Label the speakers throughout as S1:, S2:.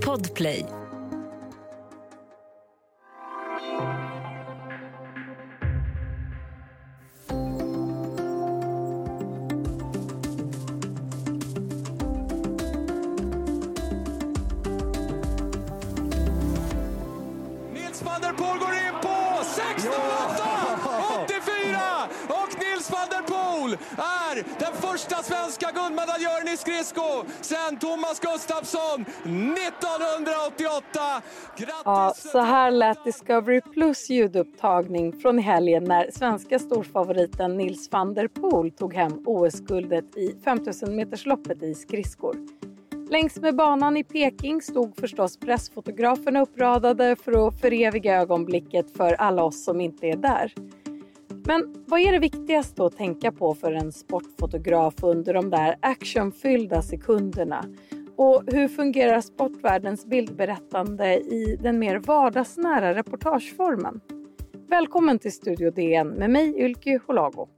S1: Podplay.
S2: I skridsko sen Thomas Gustafsson 1988. Grattis!
S3: Ja, så här lät Discovery Plus ljudupptagning från helgen när svenska storfavoriten Nils van der Poel tog hem OS-guldet i 5000 metersloppet i skridskor. Längs med banan i Peking stod förstås pressfotograferna uppradade för att föreviga ögonblicket för alla oss som inte är där. Men vad är det viktigaste att tänka på för en sportfotograf under de där actionfyllda sekunderna? Och hur fungerar sportvärldens bildberättande i den mer vardagsnära reportageformen? Välkommen till Studio DN med mig Ylke Holago.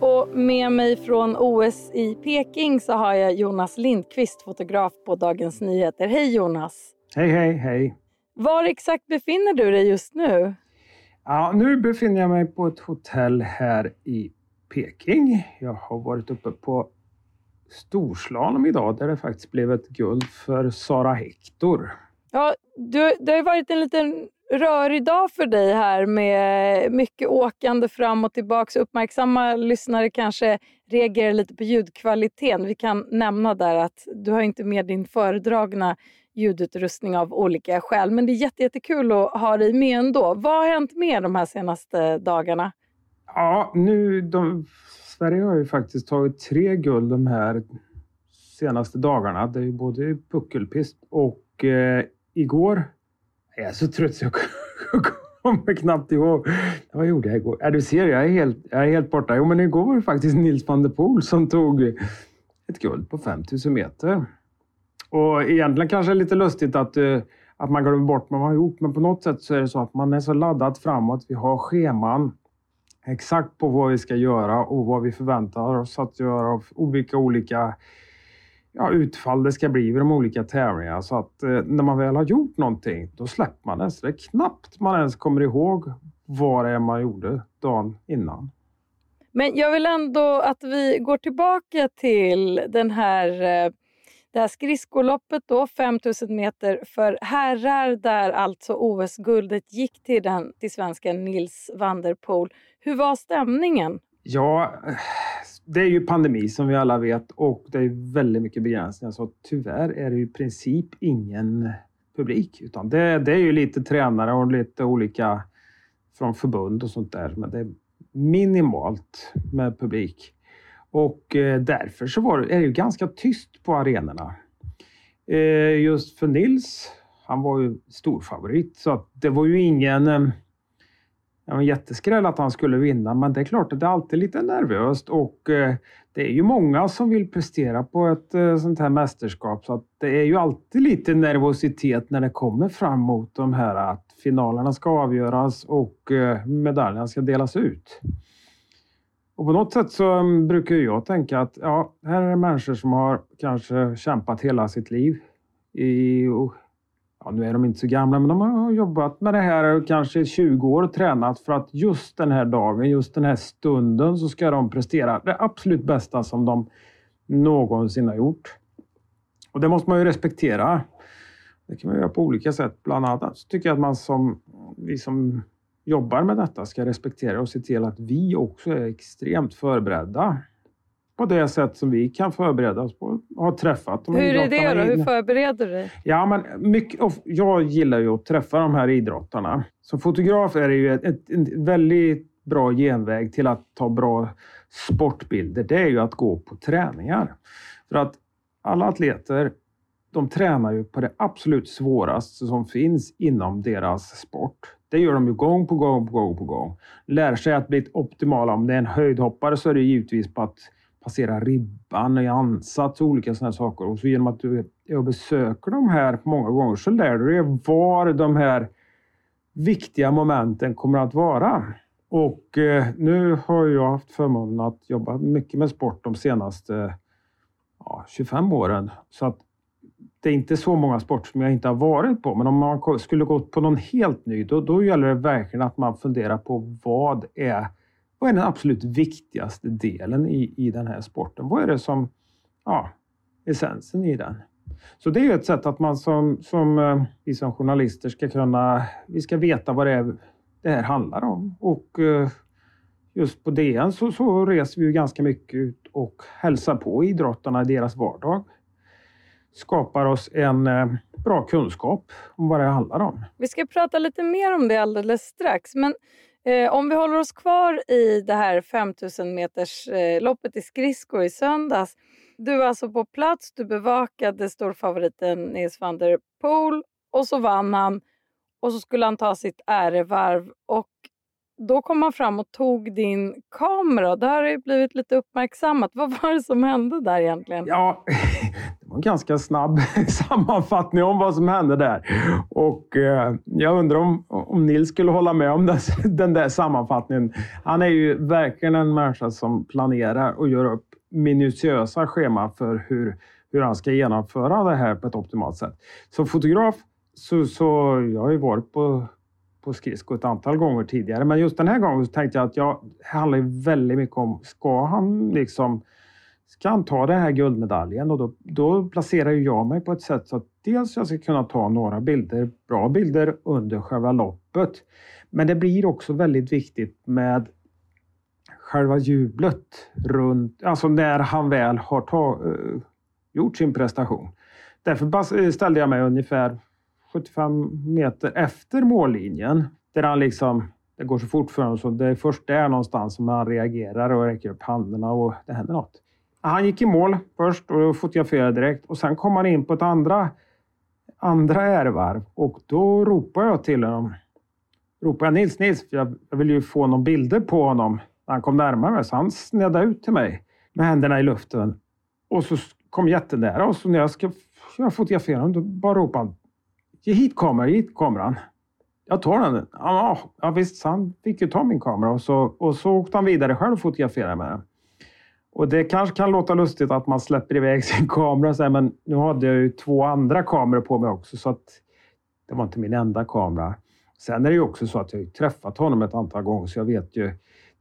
S3: Och med mig från OS i Peking så har jag Jonas Lindqvist, fotograf på Dagens Nyheter. Hej Jonas!
S4: Hej, hej, hej.
S3: Var exakt befinner du dig just nu?
S4: Ja, nu befinner jag mig på ett hotell här i Peking. Jag har varit uppe på storslalom idag där det faktiskt blev ett guld för Sara Hector.
S3: Ja, du, det har varit en liten rörig dag för dig här med mycket åkande fram och tillbaka. Uppmärksamma lyssnare kanske reagerar lite på ljudkvaliteten. Vi kan nämna där att du har inte med din föredragna ljudutrustning av olika skäl. Men det är jätte, jättekul att ha dig med ändå. Vad har hänt med de här senaste dagarna?
S4: Ja, nu... De, Sverige har ju faktiskt tagit tre guld de här senaste dagarna. Det är ju både puckelpist och eh, igår... Jag är så trött så jag kommer knappt ihåg. Vad gjorde jag igår? Ja, du ser, jag är, helt, jag är helt borta. Jo, men igår var det faktiskt Nils van der Poel som tog ett guld på 5000 meter. Och egentligen kanske det är lite lustigt att, uh, att man glömmer bort vad man har gjort. Men på något sätt så är det så att man är så laddad framåt. Vi har scheman exakt på vad vi ska göra och vad vi förväntar oss att göra och vilka olika ja, utfall det ska bli vid de olika tävlingarna. Så att uh, när man väl har gjort någonting, då släpper man det. Så det är knappt man ens kommer ihåg vad det är man gjorde dagen innan.
S3: Men jag vill ändå att vi går tillbaka till den här uh det här skridskoloppet då, 5000 meter för herrar där alltså OS-guldet gick till, den, till svensken Nils van der Poel. Hur var stämningen?
S4: Ja, det är ju pandemi som vi alla vet och det är väldigt mycket begränsningar så tyvärr är det i princip ingen publik utan det, det är ju lite tränare och lite olika från förbund och sånt där men det är minimalt med publik. Och eh, därför så var det, är det ju ganska tyst på arenorna. Eh, just för Nils, han var ju storfavorit så att det var ju ingen eh, Det var en jätteskräll att han skulle vinna. Men det är klart att det är alltid lite nervöst och det är ju många som vill prestera på ett sånt här mästerskap. Så att det är ju alltid lite nervositet när det kommer fram mot de här att finalerna ska avgöras och medaljerna ska delas ut. Och på något sätt så um, brukar jag tänka att ja, här är det människor som har kanske kämpat hela sitt liv. I, ja, nu är de inte så gamla, men de har jobbat med det här kanske 20 år och tränat för att just den här dagen, just den här stunden så ska de prestera det absolut bästa som de någonsin har gjort. Och det måste man ju respektera. Det kan man göra på olika sätt. Bland annat så tycker jag att man som, vi som jobbar med detta ska respektera och se till att vi också är extremt förberedda på det sätt som vi kan förbereda oss på och har träffat.
S3: De Hur är det då? Hur förbereder du dig?
S4: Ja, men mycket, jag gillar ju att träffa de här idrottarna. Som fotograf är det ju ett, ett, en väldigt bra genväg till att ta bra sportbilder. Det är ju att gå på träningar. För att alla atleter de tränar ju på det absolut svåraste som finns inom deras sport. Det gör de ju gång på gång på gång på gång. Lär sig att bli optimala. Om det är en höjdhoppare så är det givetvis på att passera ribban i ansats och olika sådana saker. Och så genom att du besöker de här många gånger så lär du dig var de här viktiga momenten kommer att vara. Och eh, nu har jag haft förmånen att jobba mycket med sport de senaste ja, 25 åren. Så att det är inte så många sporter som jag inte har varit på. Men om man skulle gått på någon helt ny, då, då gäller det verkligen att man funderar på vad är, vad är den absolut viktigaste delen i, i den här sporten? Vad är det som, ja, essensen i den? Så det är ett sätt att man som, som eh, vi som journalister ska kunna, vi ska veta vad det är det här handlar om. Och eh, just på DN så, så reser vi ganska mycket ut och hälsar på idrottarna i deras vardag. Skapar oss en eh, bra kunskap om vad det handlar om.
S3: Vi ska prata lite mer om det alldeles strax. Men eh, om vi håller oss kvar i det här 5000 meters eh, loppet i skridskor i söndags. Du var alltså på plats, du bevakade storfavoriten Nils van der Poel och så vann han och så skulle han ta sitt ärevarv och då kom han fram och tog din kamera. Det här har ju blivit lite uppmärksammat. Vad var det som hände där egentligen?
S4: Ja, en ganska snabb sammanfattning om vad som hände där. Och eh, jag undrar om, om Nils skulle hålla med om den, den där sammanfattningen. Han är ju verkligen en människa som planerar och gör upp minutiösa scheman för hur, hur han ska genomföra det här på ett optimalt sätt. Som fotograf så, så jag har ju varit på, på skridsko ett antal gånger tidigare, men just den här gången så tänkte jag att jag, det handlar ju väldigt mycket om, ska han liksom Ska han ta den här guldmedaljen och då, då placerar jag mig på ett sätt så att dels jag ska kunna ta några bilder, bra bilder under själva loppet. Men det blir också väldigt viktigt med själva jublet runt, alltså när han väl har ta, uh, gjort sin prestation. Därför eh, ställde jag mig ungefär 75 meter efter mållinjen. Där han liksom, det går så fort för honom så det är först där någonstans som han reagerar och räcker upp händerna och det händer något. Han gick i mål först och fotograferade direkt och sen kom han in på ett andra, andra ärevarv och då ropade jag till honom. Ropade jag Nils, Nils, jag, jag ville ju få någon bilder på honom när han kom närmare mig. Så han snedde ut till mig med händerna i luften. Och så kom jättenära och så när jag ska fotografera honom då bara ropade han Ge hit kameran, ge hit kameran. Jag tar den. Ja, ja visst, han fick ju ta min kamera och så, och så åkte han vidare själv och fotograferade med den. Och det kanske kan låta lustigt att man släpper iväg sin kamera, så här, men nu hade jag ju två andra kameror på mig också, så att det var inte min enda kamera. Sen är det ju också så att jag har träffat honom ett antal gånger, så jag vet ju,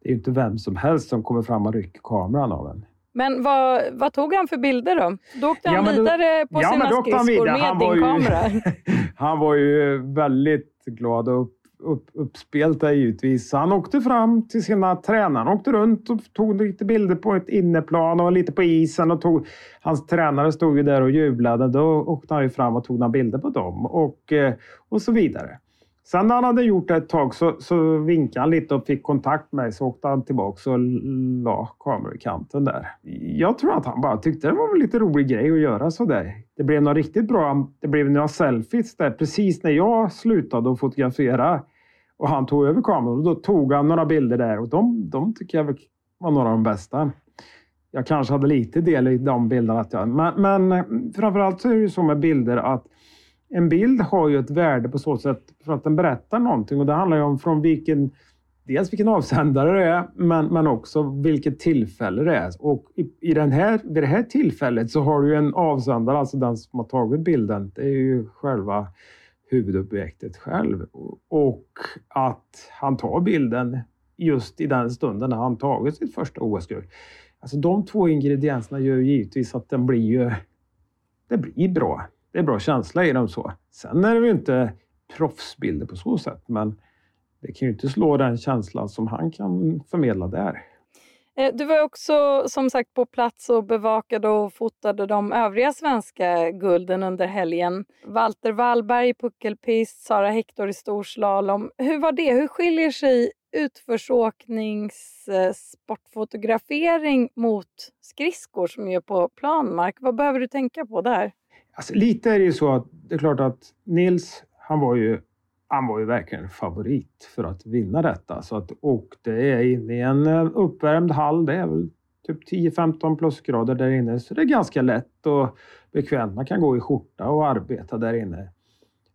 S4: det är ju inte vem som helst som kommer fram och rycker kameran av en.
S3: Men vad, vad tog han för bilder då? Då åkte han ja, vidare på ja, sina skridskor med han din ju, kamera.
S4: han var ju väldigt glad och upp, uppspelta givetvis. Så givetvis. Han åkte fram till sina tränare. Han åkte runt och tog lite bilder på ett inneplan och lite på isen. Och tog, hans tränare stod ju där och jublade. Då åkte han ju fram och tog några bilder på dem och, eh, och så vidare. Sen när han hade gjort det ett tag så, så vinkade han lite och fick kontakt med mig. Så åkte han tillbaka och la kameran i kanten där. Jag tror att han bara tyckte det var en lite rolig grej att göra så där. Det blev något riktigt bra. Det blev några selfies där precis när jag slutade att fotografera. Och han tog över kameran och då tog han några bilder där och de, de tycker jag var några av de bästa. Jag kanske hade lite del i de bilderna. Att jag, men, men framförallt så är det ju så med bilder att en bild har ju ett värde på så sätt för att den berättar någonting och det handlar ju om från vilken Dels vilken avsändare det är, men, men också vilket tillfälle det är. Och i, i den här, vid det här tillfället så har du en avsändare, alltså den som har tagit bilden. Det är ju själva huvudobjektet själv. Och att han tar bilden just i den stunden när han tagit sitt första OS-guld. Alltså de två ingredienserna gör givetvis att den blir ju... Det blir bra det är bra känsla i dem så. Sen är det ju inte proffsbilder på så sätt, men det kan ju inte slå den känslan som han kan förmedla där.
S3: Eh, du var också som sagt på plats och bevakade och fotade de övriga svenska gulden under helgen. Walter Wallberg i puckelpist, Sara Hector i storslalom. Hur var det? Hur skiljer sig utförsåknings eh, sportfotografering mot skridskor som är på planmark? Vad behöver du tänka på där?
S4: Alltså, lite är det ju så att det är klart att Nils, han var ju, han var ju verkligen favorit för att vinna detta. Så att, och det är inne i en eh, uppvärmd hall. Det är väl typ 10-15 plusgrader där inne. Så det är ganska lätt och bekvämt. Man kan gå i skjorta och arbeta där inne.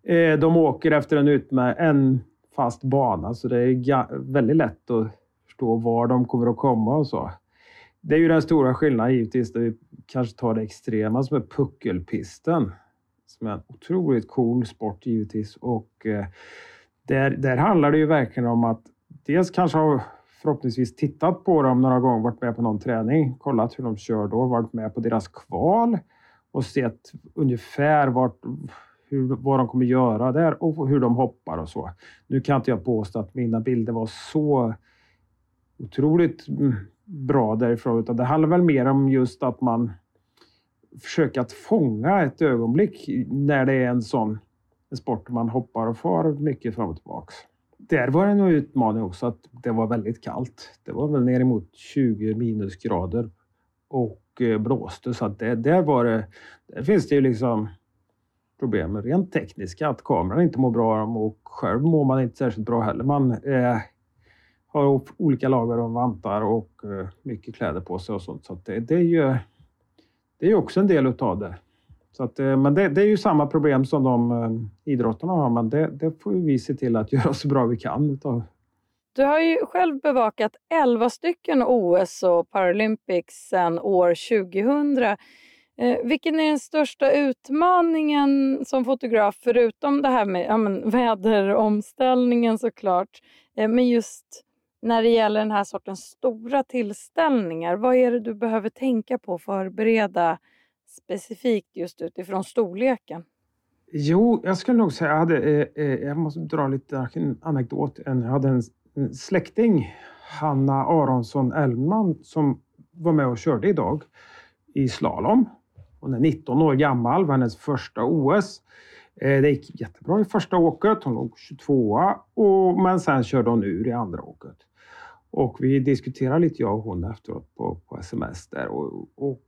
S4: Eh, de åker efter en, utmär- en fast bana så det är väldigt lätt att förstå var de kommer att komma och så. Det är ju den stora skillnaden givetvis, där vi kanske tar det extrema som är puckelpisten. Som är en otroligt cool sport givetvis och eh, där, där handlar det ju verkligen om att dels kanske ha förhoppningsvis tittat på dem några gånger, varit med på någon träning, kollat hur de kör då, varit med på deras kval och sett ungefär vart, hur, vad de kommer göra där och hur de hoppar och så. Nu kan inte jag påstå att mina bilder var så otroligt mm, bra därifrån, utan det handlar väl mer om just att man försöker att fånga ett ögonblick när det är en sån en sport man hoppar och far mycket fram och tillbaks. Där var det en utmaning också att det var väldigt kallt. Det var väl ner emot 20 minusgrader och eh, blåste så att det, där var det, där finns det ju liksom problem rent tekniska, att kameran inte mår bra och själv mår man inte särskilt bra heller. Man är har olika lager av vantar och eh, mycket kläder på sig och sånt. Så det, det, är ju det är också en del utav det. Så att, eh, men det, det, är ju samma problem som de eh, idrottarna har, men det, det får vi se till att göra så bra vi kan utav.
S3: Du har ju själv bevakat 11 stycken OS och Paralympics sedan år 2000. Vilken är den största utmaningen som fotograf, förutom det här med ja, men, väderomställningen såklart, men just när det gäller den här sortens stora tillställningar, vad är det du behöver tänka på och förbereda specifikt just utifrån storleken?
S4: Jo, jag skulle nog säga, jag, hade, eh, eh jag måste dra lite anekdot. Jag hade en släkting, Hanna Aronsson Elman, som var med och körde idag i slalom. Hon är 19 år gammal, var hennes första OS. Eh, det gick jättebra i första åket, hon låg 22 och, men sen körde hon ur i andra åket. Och vi diskuterade lite jag och hon efteråt på, på sms där och, och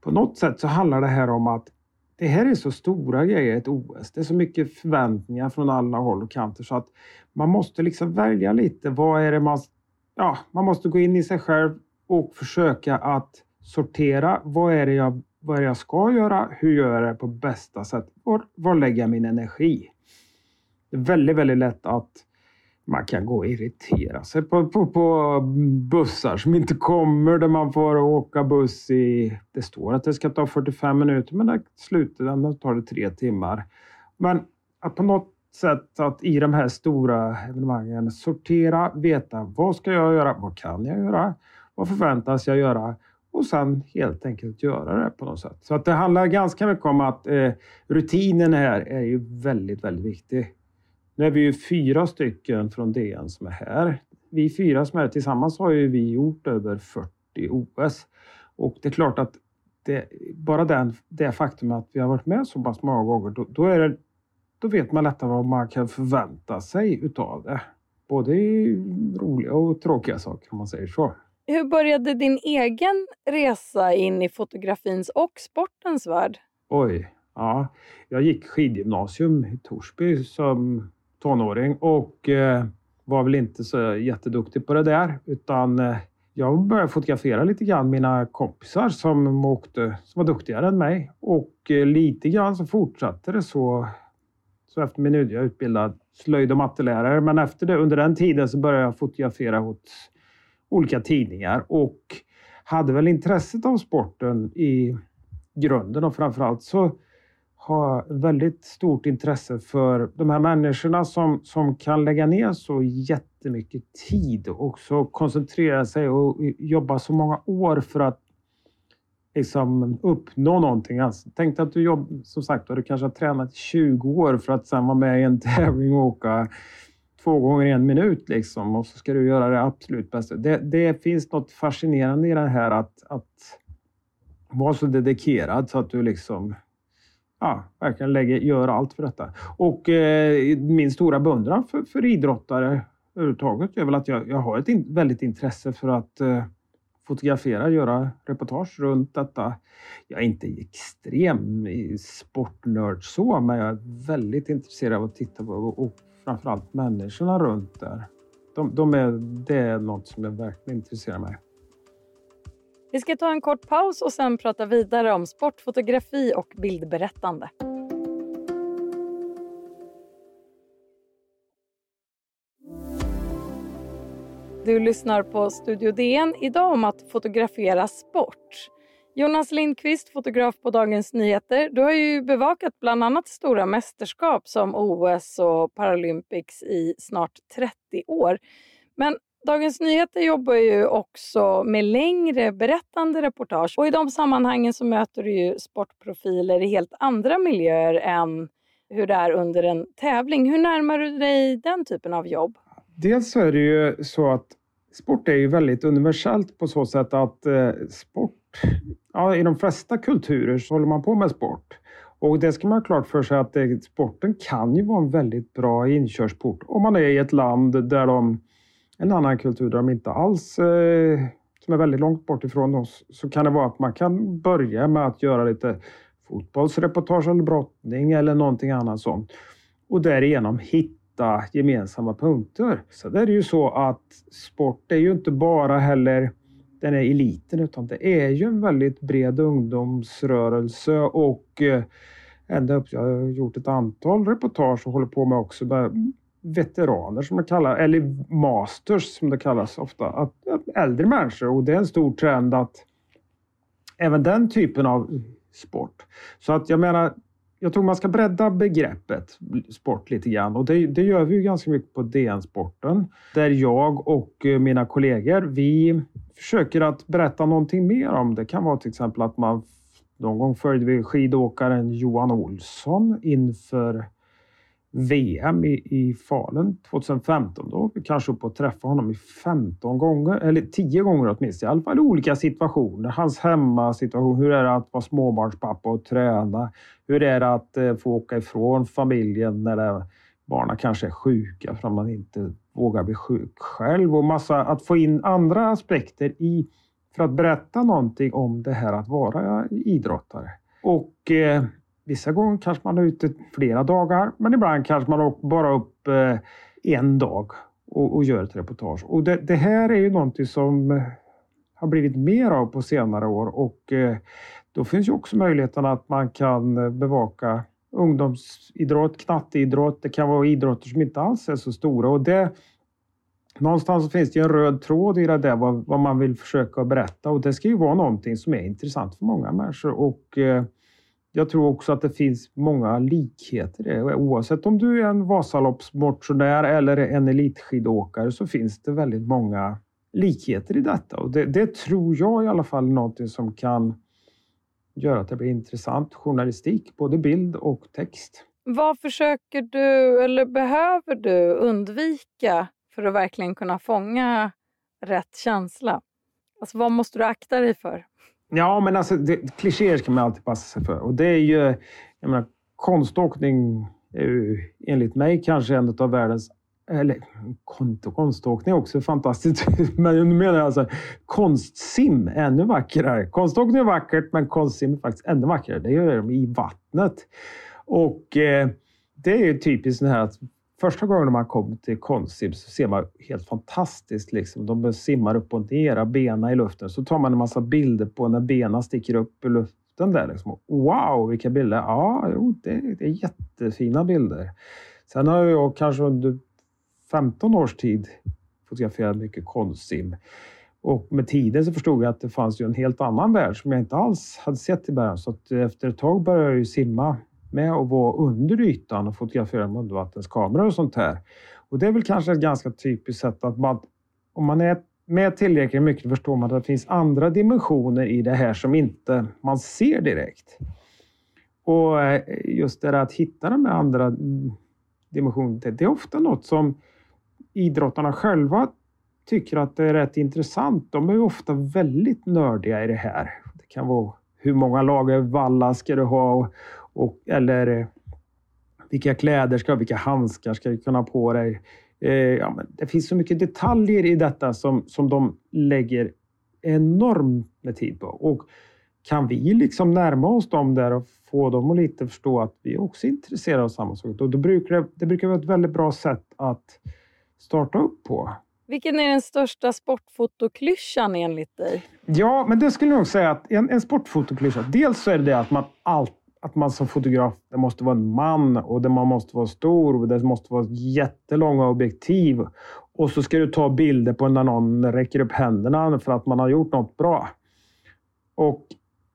S4: på något sätt så handlar det här om att det här är så stora grejer, ett OS. Det är så mycket förväntningar från alla håll och kanter så att man måste liksom välja lite. Vad är det man... Ja, man måste gå in i sig själv och försöka att sortera. Vad är det jag, vad är det jag ska göra? Hur gör jag det på bästa sätt? Var, var lägger jag min energi? Det är väldigt, väldigt lätt att man kan gå och irritera sig på, på, på bussar som inte kommer, där man får åka buss i... Det står att det ska ta 45 minuter, men i slutändan tar det tre timmar. Men att på något sätt att i de här stora evenemangen sortera, veta vad ska jag göra, vad kan jag göra, vad förväntas jag göra och sen helt enkelt göra det på något sätt. Så att det handlar ganska mycket om att eh, rutinen här är ju väldigt, väldigt viktig. Nu är vi ju fyra stycken från DN som är här. Vi fyra som är här tillsammans har ju vi gjort över 40 OS. Och det är klart att det, bara den, det faktum att vi har varit med så pass många gånger, då, då, är det, då vet man lättare vad man kan förvänta sig utav det. Både roliga och tråkiga saker om man säger så.
S3: Hur började din egen resa in i fotografins och sportens värld?
S4: Oj, ja. Jag gick skidgymnasium i Torsby som tonåring och eh, var väl inte så jätteduktig på det där utan eh, jag började fotografera lite grann mina kompisar som åkte, som var duktigare än mig och eh, lite grann så fortsatte det så. Så efter min jag utbildad slöjd och mattelärare, men efter det, under den tiden så började jag fotografera hos olika tidningar och hade väl intresset av sporten i grunden och framförallt så ha väldigt stort intresse för de här människorna som, som kan lägga ner så jättemycket tid och så koncentrera sig och jobba så många år för att liksom uppnå någonting. Alltså, tänk att du jobb, som sagt, du kanske har tränat i 20 år för att sen vara med i en tävling och åka två gånger en minut liksom och så ska du göra det absolut bästa. Det, det finns något fascinerande i det här att, att vara så dedikerad så att du liksom ja, verkligen lägger, gör allt för detta. Och eh, min stora beundran för, för idrottare överhuvudtaget är väl att jag, jag har ett in, väldigt intresse för att eh, fotografera, göra reportage runt detta. Jag är inte extrem sportnörd så, men jag är väldigt intresserad av att titta på och, och framförallt människorna runt där. De, de är, det är något som jag verkligen intresserar mig
S3: vi ska ta en kort paus och sen prata vidare om sportfotografi och bildberättande. Du lyssnar på Studio DN idag om att fotografera sport. Jonas Lindqvist, fotograf på Dagens Nyheter. Du har ju bevakat bland annat stora mästerskap som OS och Paralympics i snart 30 år. Men Dagens Nyheter jobbar ju också med längre berättande reportage och i de sammanhangen så möter du ju sportprofiler i helt andra miljöer än hur det är under en tävling. Hur närmar du dig den typen av jobb?
S4: Dels så är det ju så att sport är ju väldigt universellt på så sätt att eh, sport, ja, i de flesta kulturer så håller man på med sport. Och det ska man ha klart för sig att eh, sporten kan ju vara en väldigt bra inkörsport om man är i ett land där de, en annan kultur där de inte alls eh, som är väldigt långt bort ifrån oss, så kan det vara att man kan börja med att göra lite fotbollsreportage eller brottning eller någonting annat sånt. Och därigenom hitta gemensamma punkter. Så det är ju så att sport är ju inte bara heller den här eliten utan det är ju en väldigt bred ungdomsrörelse och eh, ända upp, jag har gjort ett antal reportage och håller på med också med veteraner som det kallas, eller masters som det kallas ofta, att, äldre människor och det är en stor trend att även den typen av sport. Så att jag menar, jag tror man ska bredda begreppet sport lite grann och det, det gör vi ju ganska mycket på DN-sporten. Där jag och eh, mina kollegor, vi försöker att berätta någonting mer om. Det kan vara till exempel att man någon gång följde vi skidåkaren Johan Olsson inför VM i, i Falun 2015. Då vi kanske uppe och träffade honom i 15 gånger, eller 10 gånger åtminstone. I alla fall i olika situationer. Hans hemmasituation. Hur är det att vara småbarnspappa och träna? Hur är det att eh, få åka ifrån familjen när det, barnen kanske är sjuka för att man inte vågar bli sjuk själv? Och massa, att få in andra aspekter i för att berätta någonting om det här att vara idrottare. Och eh, Vissa gånger kanske man är ute flera dagar, men ibland kanske man åker bara upp eh, en dag och, och gör ett reportage. Och det, det, här är ju någonting som eh, har blivit mer av på senare år och eh, då finns ju också möjligheten att man kan bevaka ungdomsidrott, knatteidrott. Det kan vara idrotter som inte alls är så stora och det Någonstans finns det en röd tråd i det där vad, vad, man vill försöka berätta och det ska ju vara någonting som är intressant för många människor och eh, jag tror också att det finns många likheter i det. Oavsett om du är en Vasaloppsmotionär eller en elitskidåkare så finns det väldigt många likheter i detta. Och det, det tror jag i alla fall är någonting som kan göra att det blir intressant journalistik, både bild och text.
S3: Vad försöker du eller behöver du undvika för att verkligen kunna fånga rätt känsla? Alltså vad måste du akta dig för?
S4: Ja, men alltså det, klichéer ska man alltid passa sig för. Och det är ju, jag menar, konståkning är ju enligt mig kanske en av världens eller konståkning är också fantastiskt, men nu menar jag alltså konstsim ännu vackrare. Konståkning är vackert, men konstsim är faktiskt ännu vackrare. Det gör de i vattnet. Och eh, det är ju typiskt det här att Första gången man kommer till konstsim så ser man helt fantastiskt. Liksom. De simmar upp och ner, benen i luften. Så tar man en massa bilder på när benen sticker upp i luften. Där, liksom. Wow, vilka bilder! Ja, jo, det, det, är jättefina bilder. Sen har jag kanske under 15 års tid fotograferat mycket konstsim. Och med tiden så förstod jag att det fanns ju en helt annan värld som jag inte alls hade sett i början. Så efter ett tag började jag ju simma med att vara under ytan och fotografera med undervattenskameror och sånt här. Och det är väl kanske ett ganska typiskt sätt att man, om man är med tillräckligt mycket förstår man att det finns andra dimensioner i det här som inte man ser direkt. Och eh, just det där att hitta de andra dimensionerna, det är ofta något som idrottarna själva tycker att det är rätt intressant. De är ofta väldigt nördiga i det här. Det kan vara hur många lager valla ska du ha och, eller eh, vilka kläder ska? Vilka handskar ska du kunna ha på dig? Eh, ja, men det finns så mycket detaljer i detta som, som de lägger enormt med tid på. Och kan vi liksom närma oss dem där och få dem att lite förstå att vi också är intresserade av samma sak, då, då brukar det, det brukar vara ett väldigt bra sätt att starta upp på.
S3: Vilken är den största sportfotoklyschan enligt dig?
S4: Ja, men det skulle jag nog säga att en, en sportfotoklyscha, dels så är det det att man alltid att man som fotograf, det måste vara en man och det, man måste vara stor och det måste vara jättelånga objektiv Och så ska du ta bilder på när någon räcker upp händerna för att man har gjort något bra. Och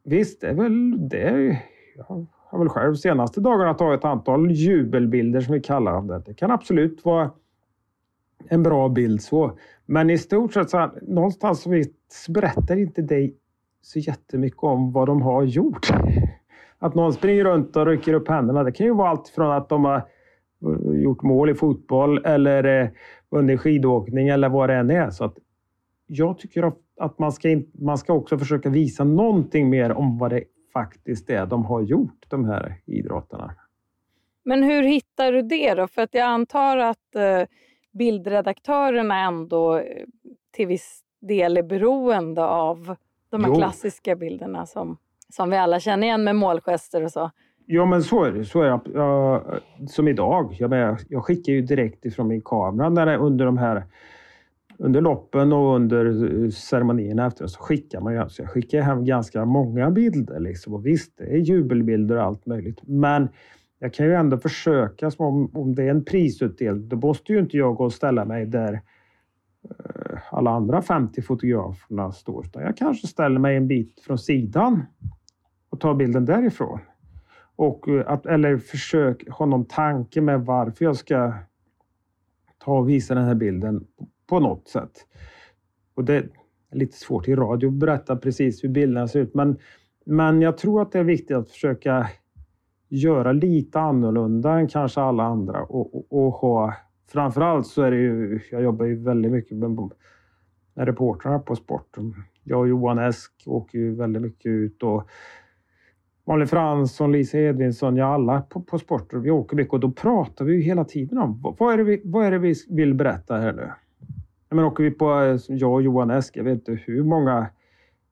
S4: visst, det är väl det. Jag har väl själv senaste dagarna tagit ett antal jubelbilder som vi kallar dem. Det. det kan absolut vara en bra bild så. Men i stort sett så någonstans så berättar inte dig så jättemycket om vad de har gjort. Att någon springer runt och rycker upp händerna. Det kan ju vara allt från att de har eh, gjort mål i fotboll eller eh, vunnit skidåkning eller vad det än är. Så att jag tycker att man ska, man ska också försöka visa någonting mer om vad det faktiskt är de har gjort, de här idrottarna.
S3: Men hur hittar du det då? För att jag antar att eh, bildredaktörerna ändå eh, till viss del är beroende av de här jo. klassiska bilderna som, som vi alla känner igen med målgester och så.
S4: Ja, men så är det. Så är jag, Jag, som idag. Jag, jag skickar ju direkt ifrån min kamera när det, under de här under loppen och under eh, ceremonierna efter så skickar man ju, så jag skickar hem ganska många bilder. Liksom. Och visst, det är jubelbilder och allt möjligt. Men jag kan ju ändå försöka, som om, om det är en prisutdelning, då måste ju inte jag gå och ställa mig där eh, alla andra 50 fotograferna står. Utan jag kanske ställer mig en bit från sidan och ta bilden därifrån. Och eh, att, eller försök ha någon tanke med varför jag ska ta och visa den här bilden på något sätt. Och det är lite svårt i radio att berätta precis hur bilderna ser ut, men, men jag tror att det är viktigt att försöka göra lite annorlunda än kanske alla andra och, och, och ha Framförallt så är det ju, jag jobbar ju väldigt mycket med, med reportrarna på sporten. Jag och Johan Esk åker ju väldigt mycket ut och Malin Fransson, Lisa Edvinsson, ja alla på, på sporter. Vi åker mycket och då pratar vi ju hela tiden om vad är det vi, vad är det vi vill berätta här nu? Men åker vi på, eh, jag och Johan Esk, jag vet inte hur många,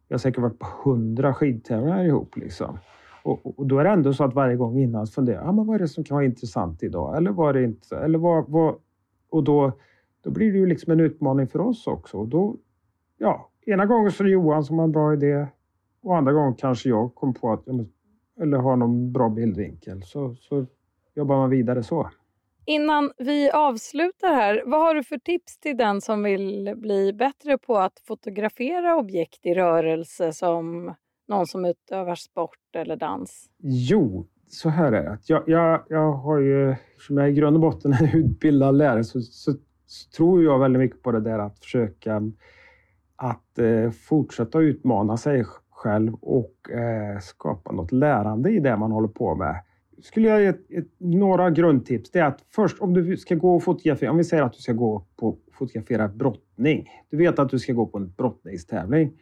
S4: vi har säkert varit på hundra skidtävlingar ihop. Liksom. Och, och, då är det ändå så att varje gång innan funderar jag, ah, men vad är det som kan vara intressant idag? Eller vad är det inte? Eller vad, vad, och då, då blir det ju liksom en utmaning för oss också. Och då, ja, ena gången så är det Johan som har en bra idé och andra gången kanske jag kom på att eller har någon bra bildvinkel. Så, så jobbar man vidare så.
S3: Innan vi avslutar här, vad har du för tips till den som vill bli bättre på att fotografera objekt i rörelse som någon som utövar sport eller dans?
S4: Jo, så här är det. Jag, jag, jag har ju, som jag i grund och botten är utbildad lärare, så, så, så, tror jag väldigt mycket på det där att försöka att eh, fortsätta utmana sig själv och eh, skapa något lärande i det man håller på med skulle jag ge ett, ett, några grundtips. Det är att först om du ska gå och fotografera, om vi säger att du ska gå på fotografera brottning. Du vet att du ska gå på en brottningstävling.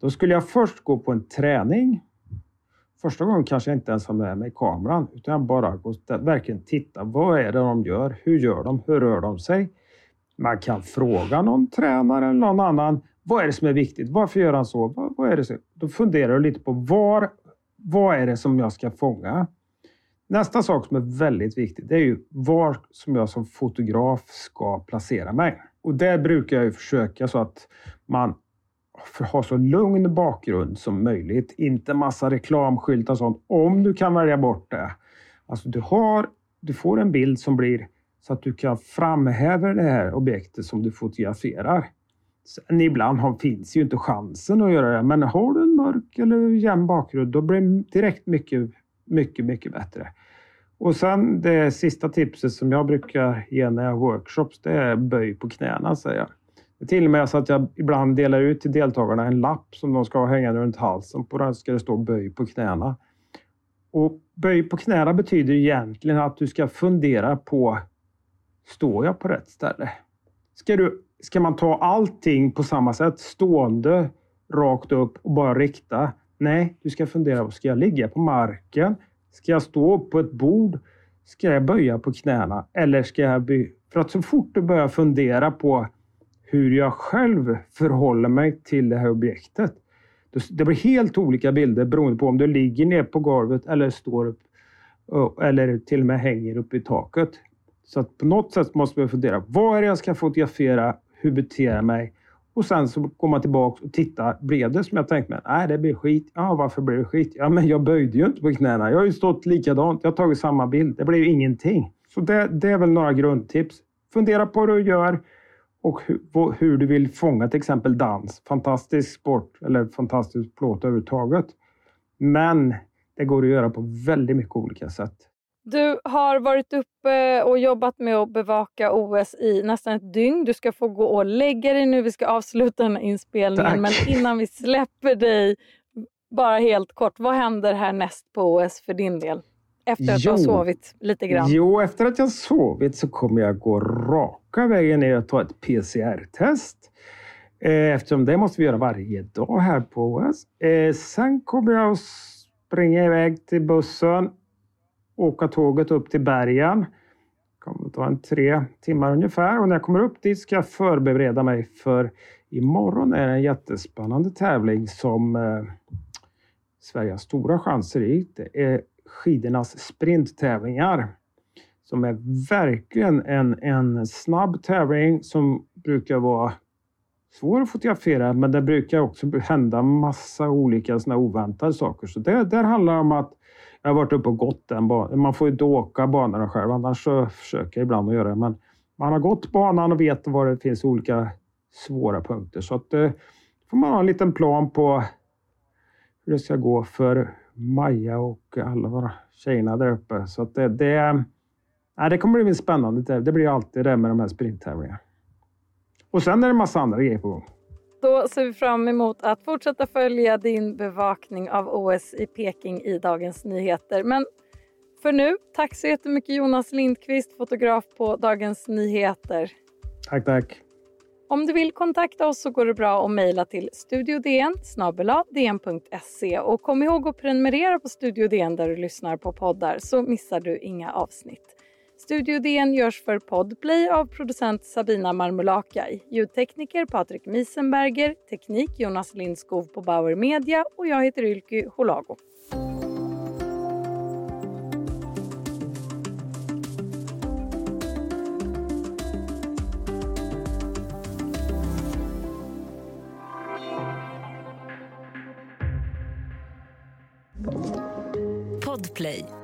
S4: Då skulle jag först gå på en träning. Första gången kanske jag inte ens har med mig kameran utan jag bara går verkligen titta. Vad är det de gör? Hur gör de? Hur rör de sig? Man kan fråga någon tränare eller någon annan. Vad är det som är viktigt? Varför gör han så? Vad, vad är det så? Då funderar du lite på var, vad är det som jag ska fånga? Nästa sak som är väldigt viktigt det är ju var som jag som fotograf ska placera mig. Och där brukar jag försöka så att man har så lugn bakgrund som möjligt. Inte massa reklamskyltar och sånt, om du kan välja bort det. Alltså du, har, du får en bild som blir så att du kan framhäva det här objektet som du fotograferar. Sen ibland har, finns ju inte chansen att göra det, men har du en mörk eller jämn bakgrund, då blir det direkt mycket mycket, mycket bättre. Och sen det sista tipset som jag brukar ge när jag har workshops, det är böj på knäna, säger jag. Det är till och med så att jag ibland delar ut till deltagarna en lapp som de ska ha hängande runt halsen. På den ska det stå böj på knäna. Och böj på knäna betyder egentligen att du ska fundera på, står jag på rätt ställe? Ska, du, ska man ta allting på samma sätt, stående, rakt upp och bara rikta? Nej, du ska fundera på, ska jag ligga på marken? Ska jag stå på ett bord? Ska jag böja på knäna? Eller ska jag by För att så fort du börjar fundera på hur jag själv förhåller mig till det här objektet. Det blir helt olika bilder beroende på om du ligger ner på golvet eller står upp eh, eller till och med hänger upp i taket. Så att på något sätt måste man fundera. Vad är det jag ska fotografera? Hur beter jag mig? Och sen så går man tillbaka och tittar. Blev det som jag tänkt mig? Nej, det blir skit. Ja, varför blev det skit? Ja, men jag böjde ju inte på knäna. Jag har ju stått likadant. Jag har tagit samma bild. Det blev ingenting. Så det, det är väl några grundtips. Fundera på vad du gör och hur, hur, du vill fånga till exempel dans. Fantastisk sport eller fantastisk plåt överhuvudtaget. Men det går att göra på väldigt mycket olika sätt.
S3: Du har varit uppe och jobbat med att bevaka OS i nästan ett dygn. Du ska få gå och lägga dig nu. Vi ska avsluta den här inspelningen. Tack. Men innan vi släpper dig, bara helt kort. Vad händer härnäst på OS för din del? Efter att jo, du har sovit lite grann.
S4: Jo, efter att jag sovit så kommer jag gå raka vägen ner och ta ett PCR-test. Eh, eftersom det måste vi göra varje dag här på OS. Eh, sen kommer jag att springa iväg till bussen, åka tåget upp till bergen. Det kommer att ta en tre timmar ungefär och när jag kommer upp dit ska jag förbereda mig för imorgon är det en jättespännande tävling som eh, Sverige har stora chanser i. Det är skidornas sprinttävlingar som är verkligen en, en snabb tävling som brukar vara svår att fotografera men det brukar också hända massa olika såna oväntade saker. Så det där handlar om att jag har varit uppe och gått den banan. Man får ju inte åka banorna själv, annars så försöker jag ibland att göra det. Men man har gått banan och vet var det finns olika svåra punkter. Så att eh, får man ha en liten plan på hur det ska gå för Maja och alla våra tjejerna där uppe. Så att det, det, nej, det kommer bli spännande. Det blir alltid det med de här sprinttävlingarna. Och sen är det en massa andra grejer på gång.
S3: Då ser vi fram emot att fortsätta följa din bevakning av OS i Peking i Dagens Nyheter. Men för nu, tack så jättemycket Jonas Lindqvist, fotograf på Dagens Nyheter.
S4: Tack, tack.
S3: Om du vill kontakta oss så går det bra att mejla till studiodn dn.se och kom ihåg att prenumerera på Studio DN där du lyssnar på poddar så missar du inga avsnitt. Studio DN görs för Podplay av producent Sabina Marmulakai, ljudtekniker Patrik Miesenberger, teknik Jonas Lindskov på Bauer Media. Och jag heter Ylky Holago.
S1: Podplay.